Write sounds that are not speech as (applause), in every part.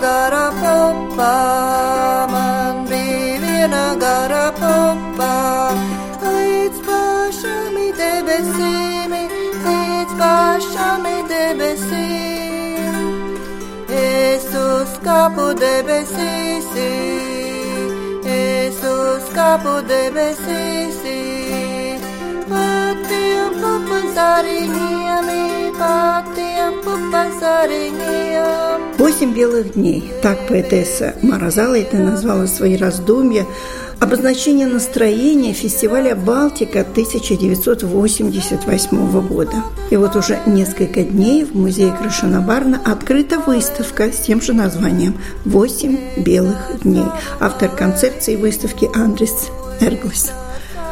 Gara popa, man bija viena gara popa. Līdz pašam debesīm, līdz pašam debesīm. Es uz kapu debesīs, es uz kapu debesīs. Patiem pupazariņiem, patiem pupazariņiem. «Восемь белых дней» – так поэтесса Мара Залайта назвала свои раздумья обозначение настроения фестиваля «Балтика» 1988 года. И вот уже несколько дней в музее Крашенабарна открыта выставка с тем же названием «Восемь белых дней». Автор концепции выставки Андрес Эрглес.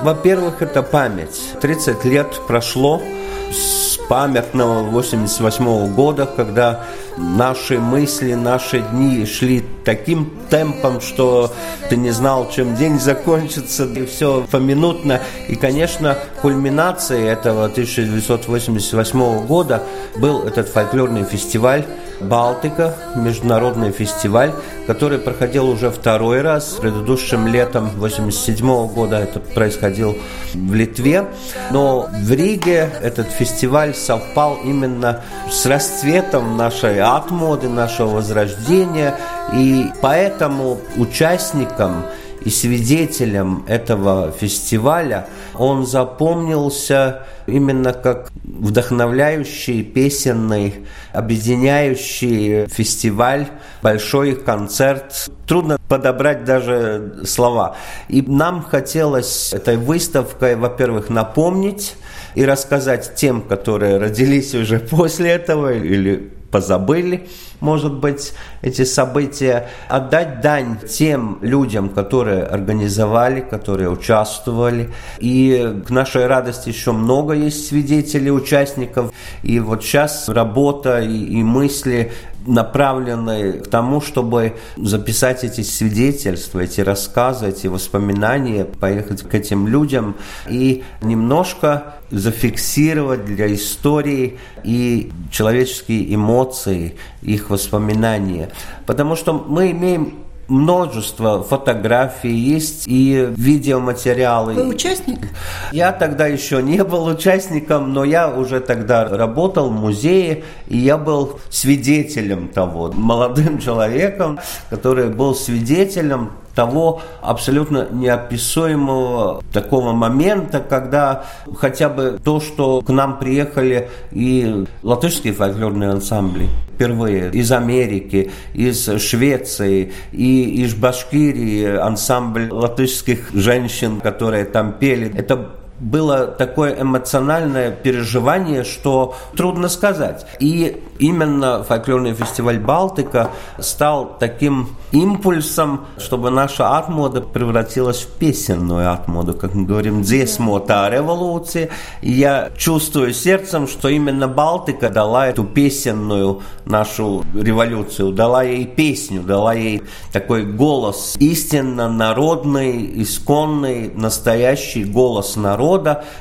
Во-первых, это память. 30 лет прошло с памятного 88 года, когда наши мысли, наши дни шли таким темпом, что ты не знал, чем день закончится, и все поминутно. И, конечно, кульминацией этого 1988 года был этот фольклорный фестиваль «Балтика», международный фестиваль, который проходил уже второй раз. Предыдущим летом 1987 года это происходил в Литве. Но в Риге этот фестиваль совпал именно с расцветом нашей атмоды, нашего возрождения. И поэтому участникам и свидетелем этого фестиваля он запомнился именно как вдохновляющий, песенный, объединяющий фестиваль, большой концерт. Трудно подобрать даже слова. И нам хотелось этой выставкой, во-первых, напомнить и рассказать тем, которые родились уже (laughs) после этого или позабыли, может быть, эти события, отдать дань тем людям, которые организовали, которые участвовали. И к нашей радости еще много есть свидетелей, участников. И вот сейчас работа и, и мысли направлены к тому, чтобы записать эти свидетельства, эти рассказы, эти воспоминания, поехать к этим людям и немножко зафиксировать для истории и человеческие эмоции, их воспоминания. Потому что мы имеем множество фотографий есть и видеоматериалы. Вы участник? Я тогда еще не был участником, но я уже тогда работал в музее, и я был свидетелем того, молодым человеком, который был свидетелем того абсолютно неописуемого такого момента, когда хотя бы то, что к нам приехали и латышские фольклорные ансамбли впервые из Америки, из Швеции и из Башкирии ансамбль латышских женщин, которые там пели. Это было такое эмоциональное переживание, что трудно сказать. И именно фольклорный фестиваль «Балтика» стал таким импульсом, чтобы наша атмода превратилась в песенную атмоду, как мы говорим, дзесмота революции. И я чувствую сердцем, что именно Балтика дала эту песенную нашу революцию, дала ей песню, дала ей такой голос, истинно народный, исконный, настоящий голос народа,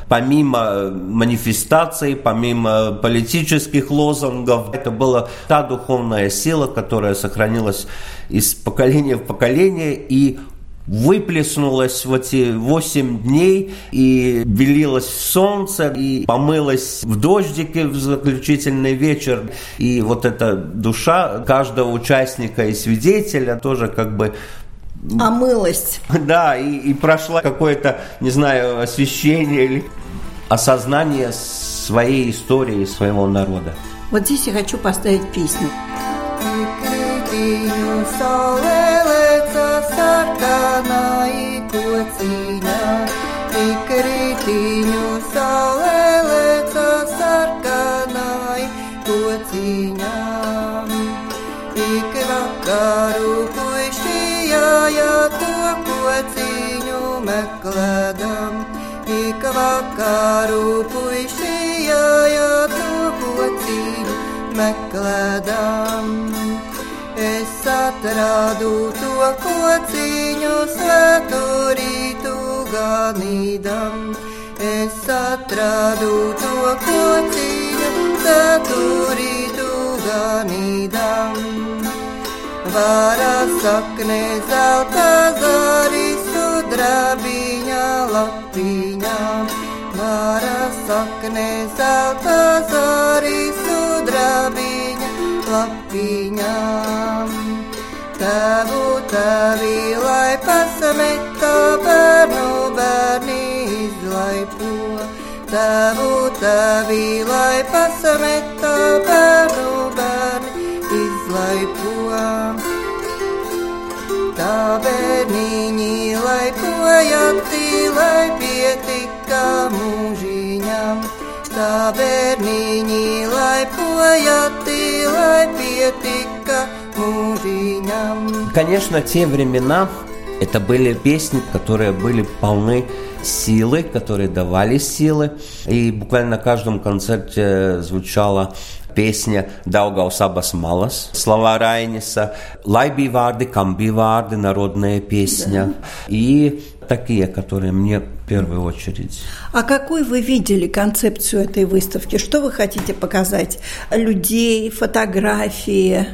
помимо манифестаций, помимо политических лозунгов. Это была та духовная сила, которая сохранилась из поколения в поколение и выплеснулась в эти восемь дней и белилась в солнце, и помылась в дождике в заключительный вечер. И вот эта душа каждого участника и свидетеля тоже как бы Омылась. (laughs) Да, и, и прошла какое-то, не знаю, освещение или осознание своей истории, своего народа. Вот здесь я хочу поставить песню. Saulē leca meklēdam. Ik vakaru puiši jāja to kociņu meklēdam. Es atradu to kociņu svēturītu ganīdam. Es atradu to kociņu svēturītu ganīdam. Vara sakne zelta zari grabiņā, lapiņā, mara saknē zelta zorisu drabiņa, lapiņā. Tavu tavi lai pasameta bērnu bērni izlaipo, tavu tavi lai pasameta bērnu bērni izlaipo. Tā bērniņi laipojati, lai pietika mūžiņam. Tā bērniņi laipojati, lai pietika mūžiņam. Конечно, те времена это были песни, которые были полны силы, которые давали силы. И буквально на каждом концерте звучала песня «Daugaus abas malas», слова Райниса, «Lai bija vārdi, kam bija vārdi», народная песня. И такие, которые мне в первую очередь. А какой вы видели концепцию этой выставки? Что вы хотите показать? Людей, фотографии?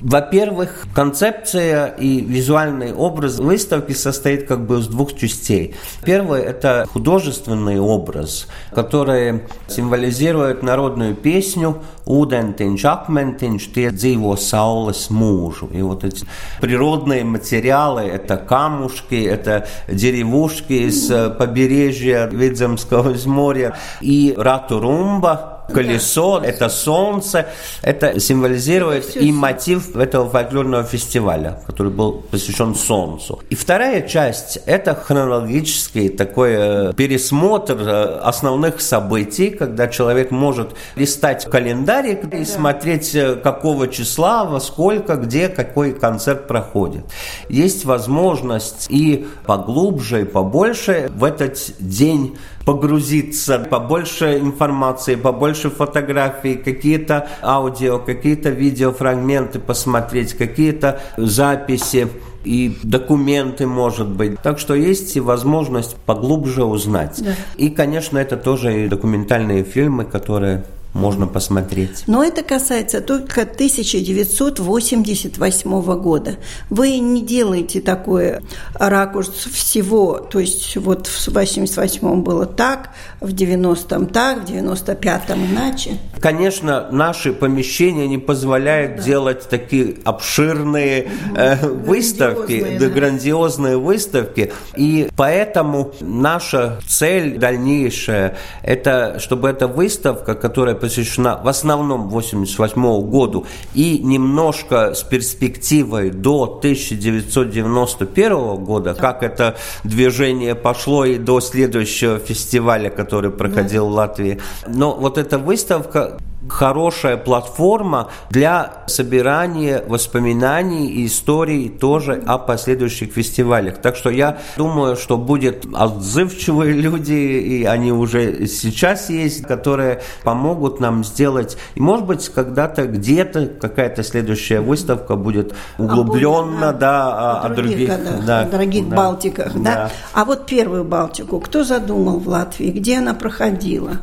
Во-первых, концепция и визуальный образ выставки состоит как бы из двух частей. Первый – это художественный образ, который символизирует народную песню «Ūdentiņš, akmentiņš, tie dzīvo saules mūžу». И вот эти природные материалы – это камушки, это деревушки из побережья Видземского моря и ратурумба, колесо, это солнце, это символизирует и мотив этого фольклорного фестиваля, который был посвящен солнцу. И вторая часть – это хронологический такой э, пересмотр э, основных событий, когда человек может листать календарик и смотреть, э, какого числа, во сколько, где, какой концерт проходит. Есть возможность и поглубже, и побольше в этот день погрузиться, побольше информации, побольше фотографий, какие-то аудио, какие-то видеофрагменты посмотреть, какие-то записи и документы, может быть. Так что есть и возможность поглубже узнать. Да. И, конечно, это тоже и документальные фильмы, которые можно посмотреть. Но это касается только 1988 года. Вы не делаете такой ракурс всего, то есть вот в 88 было так, в 90-м так, в 95-м иначе. Конечно, наши помещения не позволяют да. делать такие обширные э, выставки, да, грандиозные выставки, и поэтому наша цель дальнейшая – это чтобы эта выставка, которая посвящена в основном 1988 году и немножко с перспективой до 1991 года, да. как это движение пошло и до следующего фестиваля, который проходил да. в Латвии. Но вот эта выставка хорошая платформа для собирания воспоминаний и историй тоже о последующих фестивалях. Так что я думаю, что будет отзывчивые люди, и они уже сейчас есть, которые помогут нам сделать. И может быть, когда-то где-то какая-то следующая выставка будет углубленно, а да, о, о других, годах, да, дорогих да, Балтиках, да. да. А вот первую Балтику кто задумал в Латвии? Где она проходила?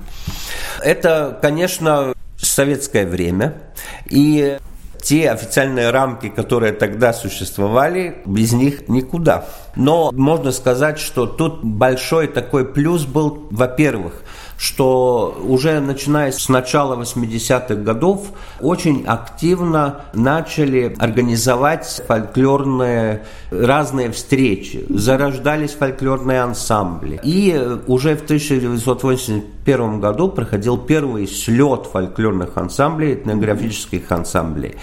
Это, конечно, советское время. И те официальные рамки, которые тогда существовали, без них никуда. Но можно сказать, что тут большой такой плюс был, во-первых, что уже начиная с начала 80-х годов очень активно начали организовать фольклорные разные встречи, зарождались фольклорные ансамбли. И уже в 1985 1981 году проходил первый слет фольклорных ансамблей, этнографических ансамблей.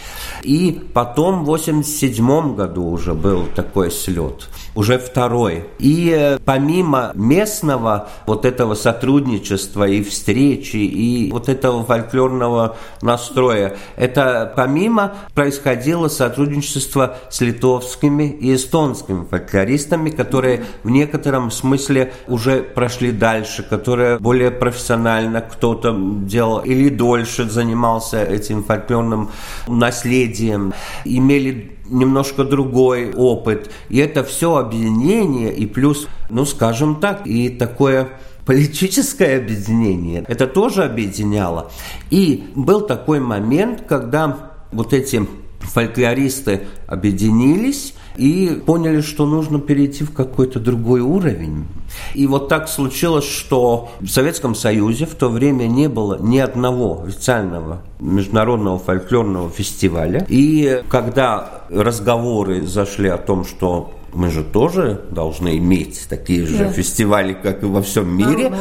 И потом в 1987 году уже был такой слет, уже второй. И э, помимо местного вот этого сотрудничества и встречи, и вот этого фольклорного настроя, это помимо происходило сотрудничество с литовскими и эстонскими фольклористами, которые в некотором смысле уже прошли дальше, которые более профессионально кто-то делал или дольше занимался этим фольклорным наследием, имели немножко другой опыт. И это все объединение и плюс, ну скажем так, и такое политическое объединение. Это тоже объединяло. И был такой момент, когда вот эти фольклористы объединились и поняли, что нужно перейти в какой-то другой уровень. И вот так случилось, что в Советском Союзе в то время не было ни одного официального международного фольклорного фестиваля. И когда разговоры зашли о том, что мы же тоже должны иметь такие же да. фестивали, как и во всем мире,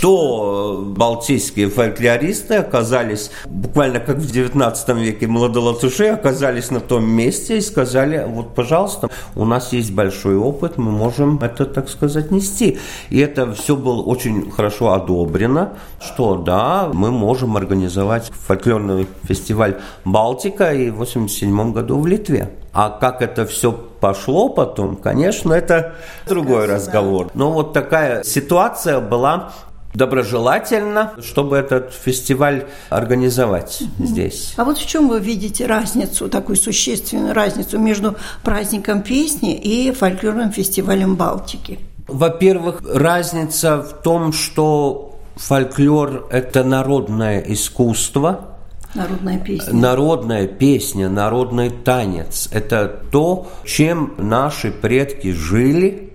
то балтийские фольклористы оказались, буквально как в 19 веке молодолатыши, оказались на том месте и сказали, вот, пожалуйста, у нас есть большой опыт, мы можем это, так сказать, нести. И это все было очень хорошо одобрено, что да, мы можем организовать фольклорный фестиваль «Балтика» и в 1987 году в Литве. А как это все пошло потом, конечно, это другой разговор. Но вот такая ситуация была доброжелательно, чтобы этот фестиваль организовать угу. здесь. А вот в чем вы видите разницу, такую существенную разницу между праздником песни и фольклорным фестивалем Балтики? Во-первых, разница в том, что фольклор – это народное искусство – Народная песня. Народная песня, народный танец – это то, чем наши предки жили,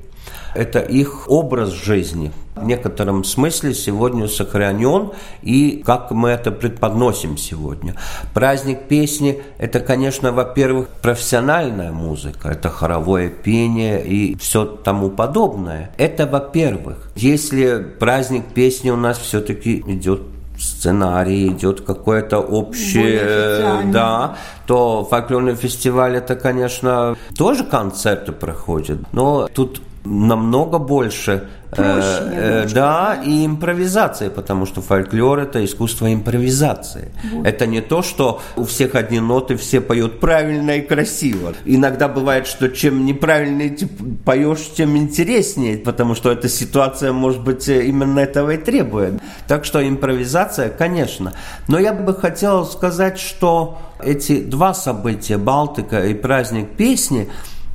это их образ жизни. В некотором смысле сегодня сохранен, и как мы это преподносим сегодня. Праздник песни – это, конечно, во-первых, профессиональная музыка, это хоровое пение и все тому подобное. Это во-первых. Если праздник песни у нас все-таки идет сценарий, идет какое-то общее, да, то фольклорный фестиваль это, конечно, тоже концерты проходят, но тут намного больше Проще э, э, да, и импровизация, потому что фольклор это искусство импровизации. Вот. Это не то, что у всех одни ноты, все поют правильно и красиво. Иногда бывает, что чем неправильнее ты поешь, тем интереснее, потому что эта ситуация, может быть, именно этого и требует. Так что импровизация, конечно. Но я бы хотел сказать, что эти два события, Балтика и праздник песни,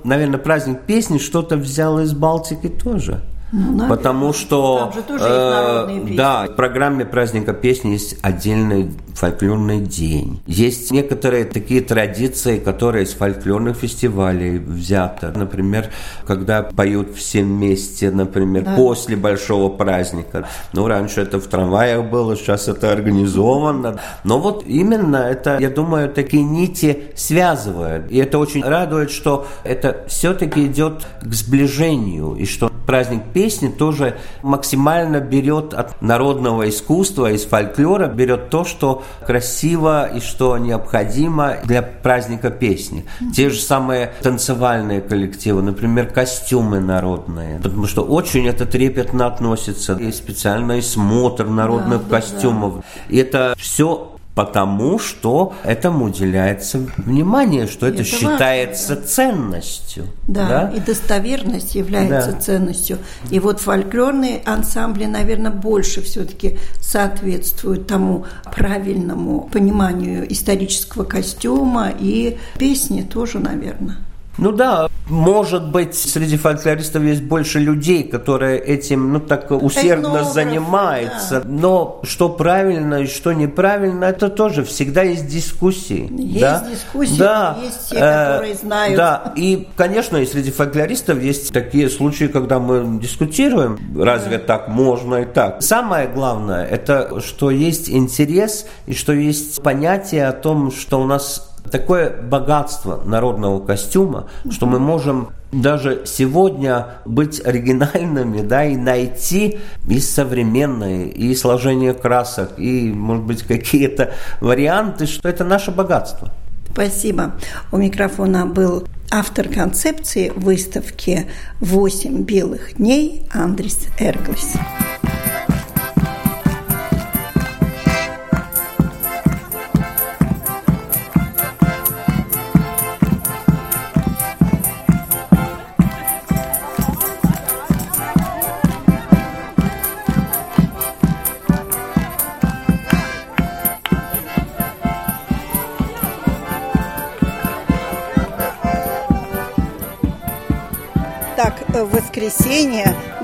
наверное, праздник песни что-то взял из Балтики тоже. Ну, Потому что э, да, в программе праздника песни есть отдельный фольклорный день. Есть некоторые такие традиции, которые из фольклорных фестивалей взяты. Например, когда поют все вместе, например, да. после большого праздника. Ну, раньше это в трамваях было, сейчас это организовано. Но вот именно это, я думаю, такие нити связывают. И это очень радует, что это все-таки идет к сближению, и что праздник песни тоже максимально берет от народного искусства, из фольклора, берет то, что красиво и что необходимо для праздника песни. Те же самые танцевальные коллективы, например, костюмы народные, потому что очень это трепетно относится, и специальный смотр народных да, костюмов. Да, да. И это все потому что этому уделяется внимание, что это, это считается важно, ценностью. Да, да, и достоверность является да. ценностью. И вот фольклорные ансамбли, наверное, больше все-таки соответствуют тому правильному пониманию исторического костюма и песни тоже, наверное. Ну да, может быть, среди фольклористов есть больше людей, которые этим, ну, так усердно Этнограф, занимаются. Да. Но что правильно и что неправильно, это тоже всегда есть дискуссии. Есть да? дискуссии, да. есть те, которые знают. Да, и, конечно, и среди фольклористов есть такие случаи, когда мы дискутируем, разве да. так можно и так. Самое главное, это что есть интерес и что есть понятие о том, что у нас такое богатство народного костюма, что мы можем даже сегодня быть оригинальными, да, и найти и современные, и сложение красок, и, может быть, какие-то варианты, что это наше богатство. Спасибо. У микрофона был автор концепции выставки «Восемь белых дней» Андрис Эрглис.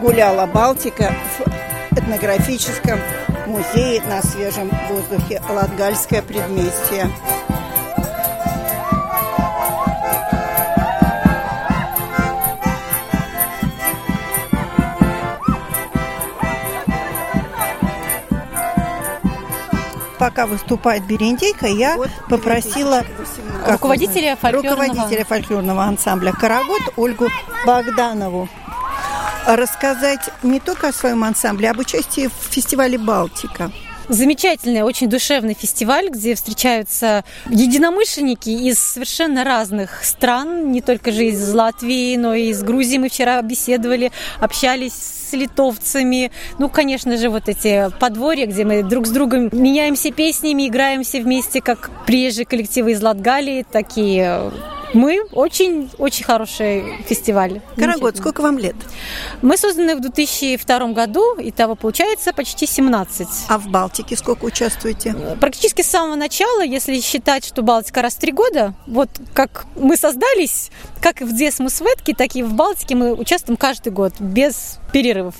Гуляла Балтика в этнографическом музее на свежем воздухе Латгальское предместье. пока выступает Берендейка, я вот попросила руководителя фольклорного... руководителя фольклорного ансамбля «Карагод» Ольгу Богданову рассказать не только о своем ансамбле, а об участии в фестивале «Балтика». Замечательный, очень душевный фестиваль, где встречаются единомышленники из совершенно разных стран, не только же из Латвии, но и из Грузии. Мы вчера беседовали, общались с литовцами. Ну, конечно же, вот эти подворья, где мы друг с другом меняемся песнями, играем все вместе, как приезжие коллективы из Латгалии, такие мы очень-очень хороший фестиваль. Карагод, сколько вам лет? Мы созданы в 2002 году, и того получается почти 17. А в Балтике сколько участвуете? Практически с самого начала, если считать, что Балтика раз в три года, вот как мы создались, как в Десмус Ветке, так и в Балтике мы участвуем каждый год, без перерывов.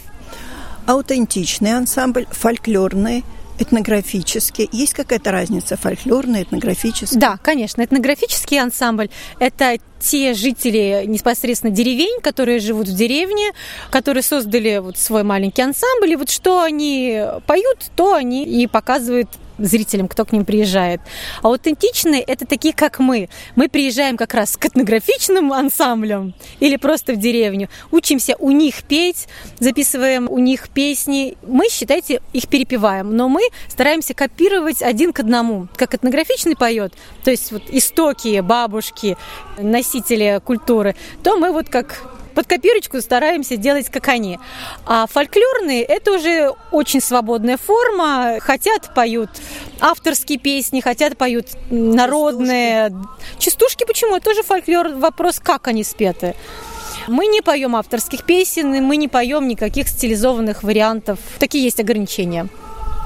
Аутентичный ансамбль, фольклорный – этнографически. Есть какая-то разница фольклорная, этнографическая? Да, конечно. Этнографический ансамбль – это те жители непосредственно деревень, которые живут в деревне, которые создали вот свой маленький ансамбль, и вот что они поют, то они и показывают зрителям, кто к ним приезжает. А аутентичные – это такие, как мы. Мы приезжаем как раз к этнографичным ансамблям или просто в деревню, учимся у них петь, записываем у них песни. Мы, считайте, их перепеваем, но мы стараемся копировать один к одному. Как этнографичный поет, то есть вот истоки, бабушки, носители культуры, то мы вот как под копирочку стараемся делать, как они. А фольклорные – это уже очень свободная форма. Хотят – поют авторские песни, хотят – поют народные. Частушки, Частушки почему? Это тоже фольклор. Вопрос, как они спеты. Мы не поем авторских песен, мы не поем никаких стилизованных вариантов. Такие есть ограничения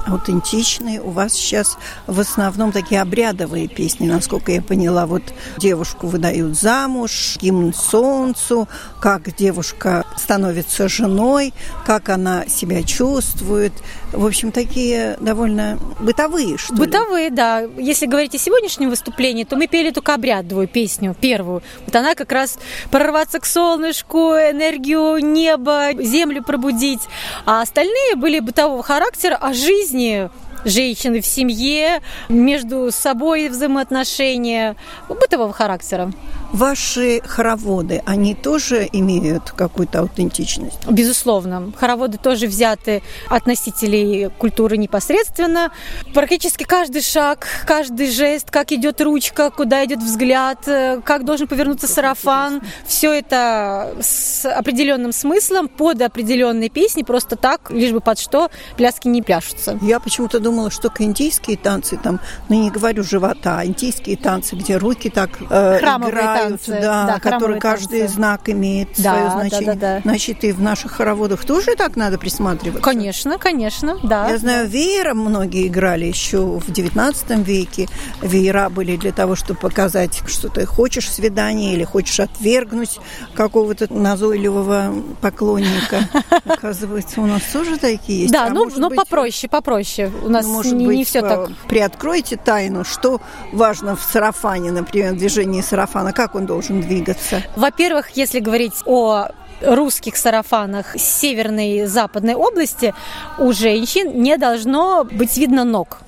аутентичные. У вас сейчас в основном такие обрядовые песни, насколько я поняла. Вот девушку выдают замуж, гимн солнцу, как девушка становится женой, как она себя чувствует. В общем, такие довольно бытовые, что Бытовые, ли? да. Если говорить о сегодняшнем выступлении, то мы пели только обрядовую песню, первую. Вот она как раз прорваться к солнышку, энергию неба, землю пробудить. А остальные были бытового характера, а жизни женщины в семье, между собой взаимоотношения бытового характера. Ваши хороводы, они тоже имеют какую-то аутентичность? Безусловно. Хороводы тоже взяты от носителей культуры непосредственно. Практически каждый шаг, каждый жест, как идет ручка, куда идет взгляд, как должен повернуться сарафан, все это с определенным смыслом, под определенные песни, просто так, лишь бы под что пляски не пляшутся. Я почему-то думала, что только индийские танцы, там, ну не говорю живота, а индийские танцы, где руки так э, играют, танцы, да, да который каждый танцы. знак имеет да, свое значение. Да, да, да. Значит, и в наших хороводах тоже так надо присматриваться? Конечно, конечно, да. Я знаю, веером многие играли еще в XIX веке. Веера были для того, чтобы показать, что ты хочешь свидания или хочешь отвергнуть какого-то назойливого поклонника. (laughs) Оказывается, у нас тоже такие есть. Да, а ну, но быть, попроще, попроще. У нас ну, может не, быть, не все так. Приоткройте тайну, что важно в сарафане, например, движении сарафана, как он должен двигаться? Во-первых, если говорить о русских сарафанах северной и западной области, у женщин не должно быть видно ног.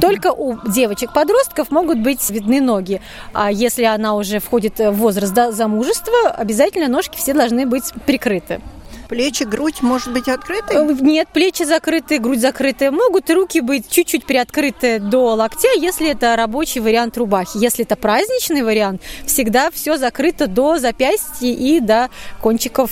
Только у девочек-подростков могут быть видны ноги. А если она уже входит в возраст замужества, обязательно ножки все должны быть прикрыты. Плечи, грудь может быть открыты? Э, нет, плечи закрыты, грудь закрыты. Могут руки быть чуть-чуть приоткрыты до локтя, если это рабочий вариант рубахи. Если это праздничный вариант, всегда все закрыто до запястья и до кончиков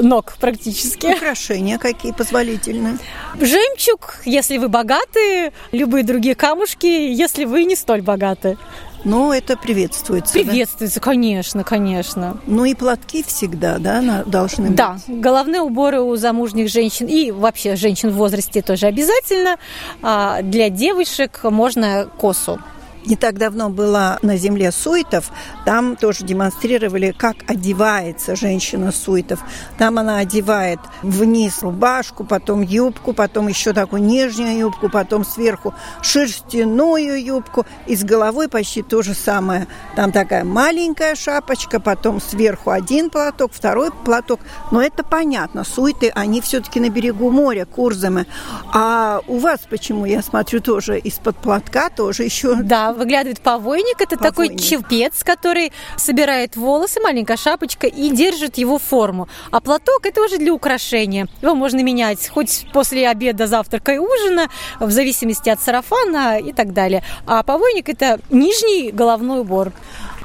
ног практически. Украшения какие позволительны? Жемчуг, если вы богаты, любые другие камушки, если вы не столь богаты. Ну, это приветствуется. Приветствуется, да? конечно, конечно. Ну и платки всегда, да, должны да. быть. Да, головные уборы у замужних женщин и вообще женщин в возрасте тоже обязательно. А для девушек можно косу не так давно была на земле суетов, там тоже демонстрировали, как одевается женщина суетов. Там она одевает вниз рубашку, потом юбку, потом еще такую нижнюю юбку, потом сверху шерстяную юбку, и с головой почти то же самое. Там такая маленькая шапочка, потом сверху один платок, второй платок. Но это понятно, суеты, они все-таки на берегу моря, Курзамы. А у вас почему, я смотрю, тоже из-под платка тоже еще... Да, выглядывает повойник. Это повойник. такой чепец, который собирает волосы, маленькая шапочка и держит его форму. А платок это уже для украшения. Его можно менять хоть после обеда, завтрака и ужина, в зависимости от сарафана и так далее. А повойник это нижний головной убор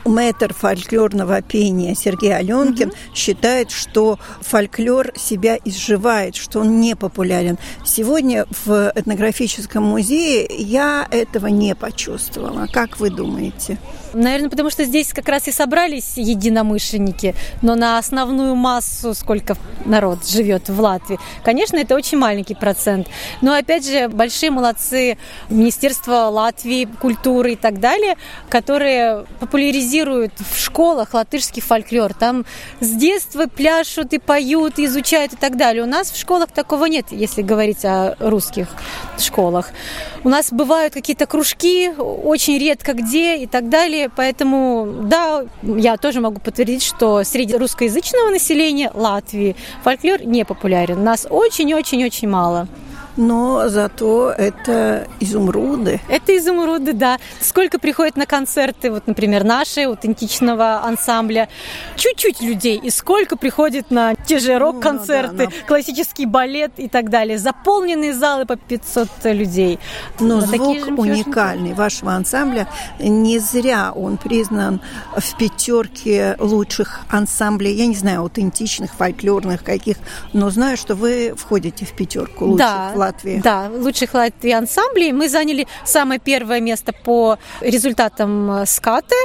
мэтр фольклорного пения Сергей Аленкин угу. считает, что фольклор себя изживает, что он не популярен. Сегодня в этнографическом музее я этого не почувствовала. Как вы думаете? Наверное, потому что здесь как раз и собрались единомышленники, но на основную массу, сколько народ живет в Латвии, конечно, это очень маленький процент. Но опять же, большие молодцы Министерство Латвии, культуры и так далее, которые популяризируют в школах латышский фольклор. Там с детства пляшут и поют, и изучают и так далее. У нас в школах такого нет, если говорить о русских школах. У нас бывают какие-то кружки, очень редко где и так далее. Поэтому, да, я тоже могу подтвердить, что среди русскоязычного населения Латвии фольклор не популярен. Нас очень-очень-очень мало но зато это изумруды. Это изумруды, да. Сколько приходит на концерты, вот, например, наши, аутентичного ансамбля, чуть-чуть людей, и сколько приходит на те же рок-концерты, ну, да, на... классический балет и так далее. Заполненные залы по 500 людей. Но на звук уникальный вашего ансамбля. Не зря он признан в пятерке лучших ансамблей, я не знаю, аутентичных, фольклорных каких, но знаю, что вы входите в пятерку лучших да, Латвии. Да, лучших Латвии ансамблей. Мы заняли самое первое место по результатам э, скаты.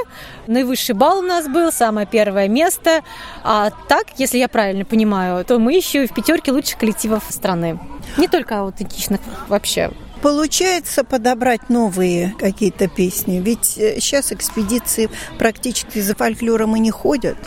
Наивысший балл у нас был, самое первое место. А так, если я правильно понимаю, то мы еще и в пятерке лучших коллективов страны. Не только аутентичных вообще. Получается подобрать новые какие-то песни, ведь сейчас э, экспедиции практически за фольклором и не ходят.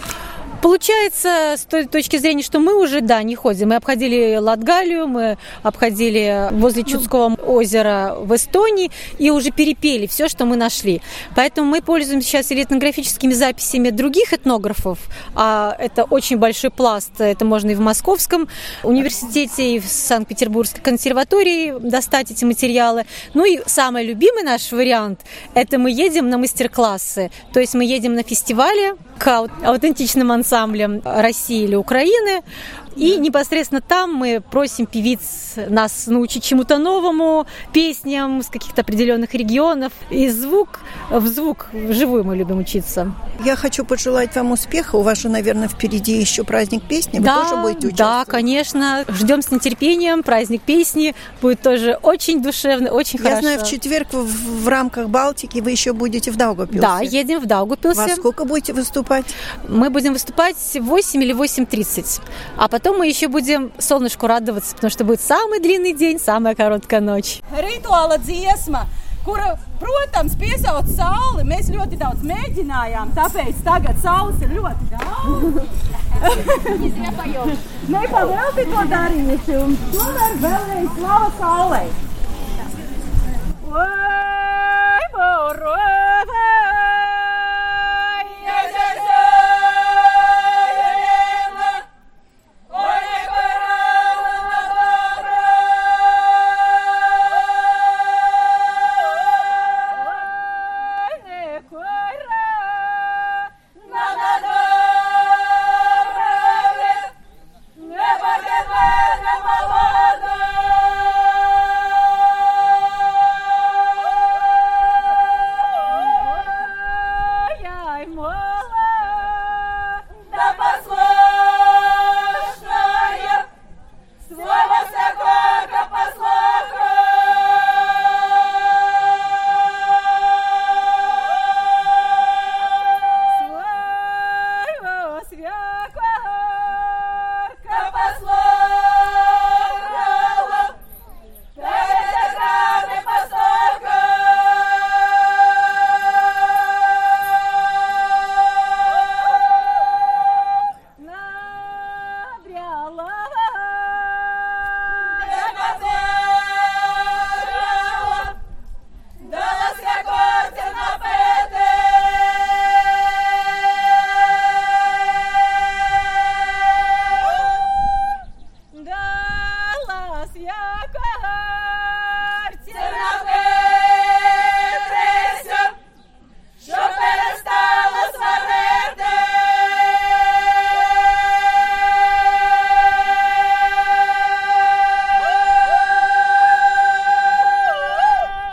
Получается, с той точки зрения, что мы уже, да, не ходим. Мы обходили Латгалию, мы обходили возле Чудского озера в Эстонии и уже перепели все, что мы нашли. Поэтому мы пользуемся сейчас этнографическими записями других этнографов, а это очень большой пласт. Это можно и в Московском университете, и в Санкт-Петербургской консерватории достать эти материалы. Ну и самый любимый наш вариант – это мы едем на мастер-классы. То есть мы едем на фестивале к аутентичным ансамблям, России или Украины. И непосредственно там мы просим певиц нас научить чему-то новому, песням с каких-то определенных регионов. И звук в звук, вживую мы любим учиться. Я хочу пожелать вам успеха. У вас же, наверное, впереди еще праздник песни. Вы да, тоже будете участвовать? Да, конечно. Ждем с нетерпением. Праздник песни будет тоже очень душевный, очень Я хорошо. Я знаю, в четверг в, в рамках Балтики вы еще будете в Даугапилсе. Да, едем в Даугапилсе. Во сколько будете выступать? Мы будем выступать в 8 или 8.30. А потом мы еще будем солнышку радоваться, потому что будет самый длинный день, самая короткая ночь. Rituāla dziesma, kura, protams, piesauc sauli. Mēs ļoti daudz mēģinājām, tāpēc tagad saules ir ļoti daudz. (laughs) Nepavēlti to darījuši, un tomēr vēlreiz slava saulei. Oi, borove!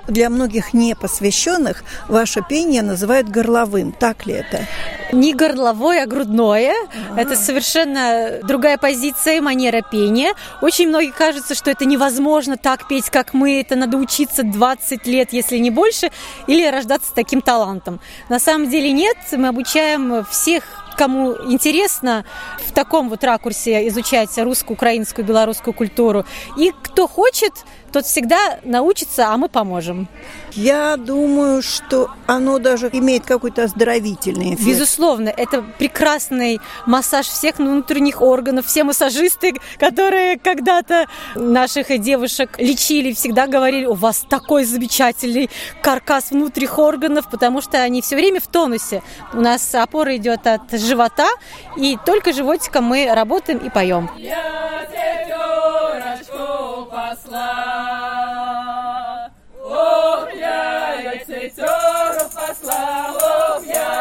Для многих непосвященных ваше пение называют горловым. Так ли это? Не горловое, а грудное. А-а-а. Это совершенно другая позиция и манера пения. Очень многие кажется, что это невозможно так петь, как мы. Это надо учиться 20 лет, если не больше, или рождаться с таким талантом. На самом деле нет. Мы обучаем всех кому интересно в таком вот ракурсе изучать русскую, украинскую, белорусскую культуру. И кто хочет, тот всегда научится, а мы поможем. Я думаю, что оно даже имеет какой-то оздоровительный эффект. Безусловно, это прекрасный массаж всех внутренних органов. Все массажисты, которые когда-то наших девушек лечили, всегда говорили, у вас такой замечательный каркас внутренних органов, потому что они все время в тонусе. У нас опора идет от живота, и только животиком мы работаем и поем. Я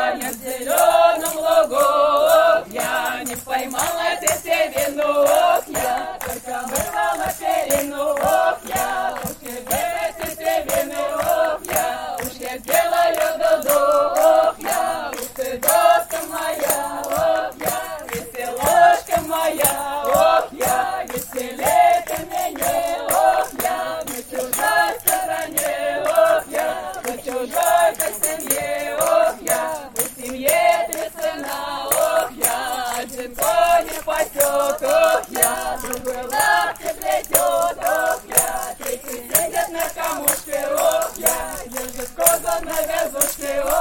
ох, я не в зеленом лугу, ох, я не поймала тетевину, ох, я только вырвала перину, ох, я уж тебе ох, я уж я сделаю дуду, ох, я уж ты доска моя, ох, я веселошка моя, ох, я веселее ты меня, ох, я на чужой стороне, ох, я на чужой не пасет, ох, я другой лапки плетет, ох, я. Третий сидит на камушке, ох, я. Держит коза на вязушке, ох,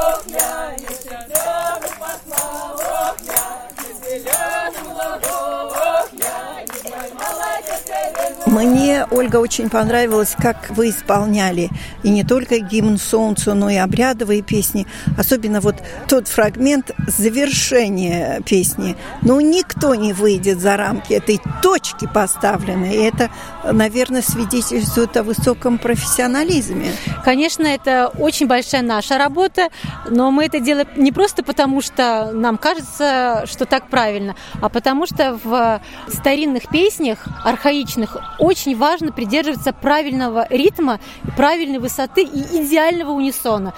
мне, Ольга, очень понравилось, как вы исполняли и не только гимн солнцу, но и обрядовые песни. Особенно вот тот фрагмент завершения песни. Ну, никто не выйдет за рамки этой точки поставленной. И это, наверное, свидетельствует о высоком профессионализме. Конечно, это очень большая наша работа, но мы это делаем не просто потому, что нам кажется, что так правильно, а потому что в старинных песнях, архаичных, очень важно придерживаться правильного ритма, правильной высоты и идеального унисона.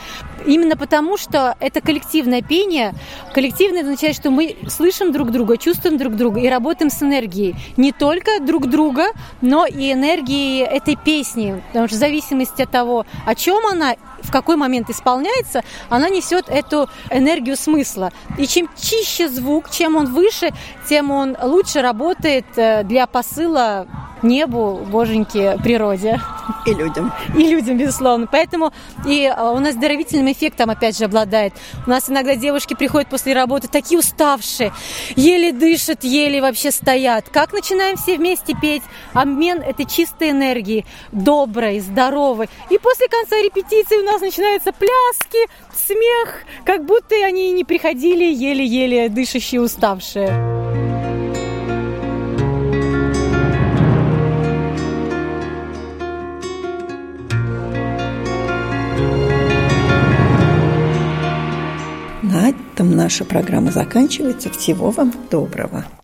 Именно потому, что это коллективное пение. Коллективное означает, что мы слышим друг друга, чувствуем друг друга и работаем с энергией. Не только друг друга, но и энергией этой песни. Потому что в зависимости от того, о чем она в какой момент исполняется, она несет эту энергию смысла. И чем чище звук, чем он выше, тем он лучше работает э, для посыла небу, боженьке, природе. И людям. И людям, безусловно. Поэтому и э, у нас здоровительным эффектом, опять же, обладает. У нас иногда девушки приходят после работы такие уставшие, еле дышат, еле вообще стоят. Как начинаем все вместе петь? Обмен этой чистой энергии, доброй, здоровой. И после конца репетиции у нас начинаются пляски, смех, как будто они не приходили еле-еле дышащие, уставшие. На этом наша программа заканчивается. Всего вам доброго.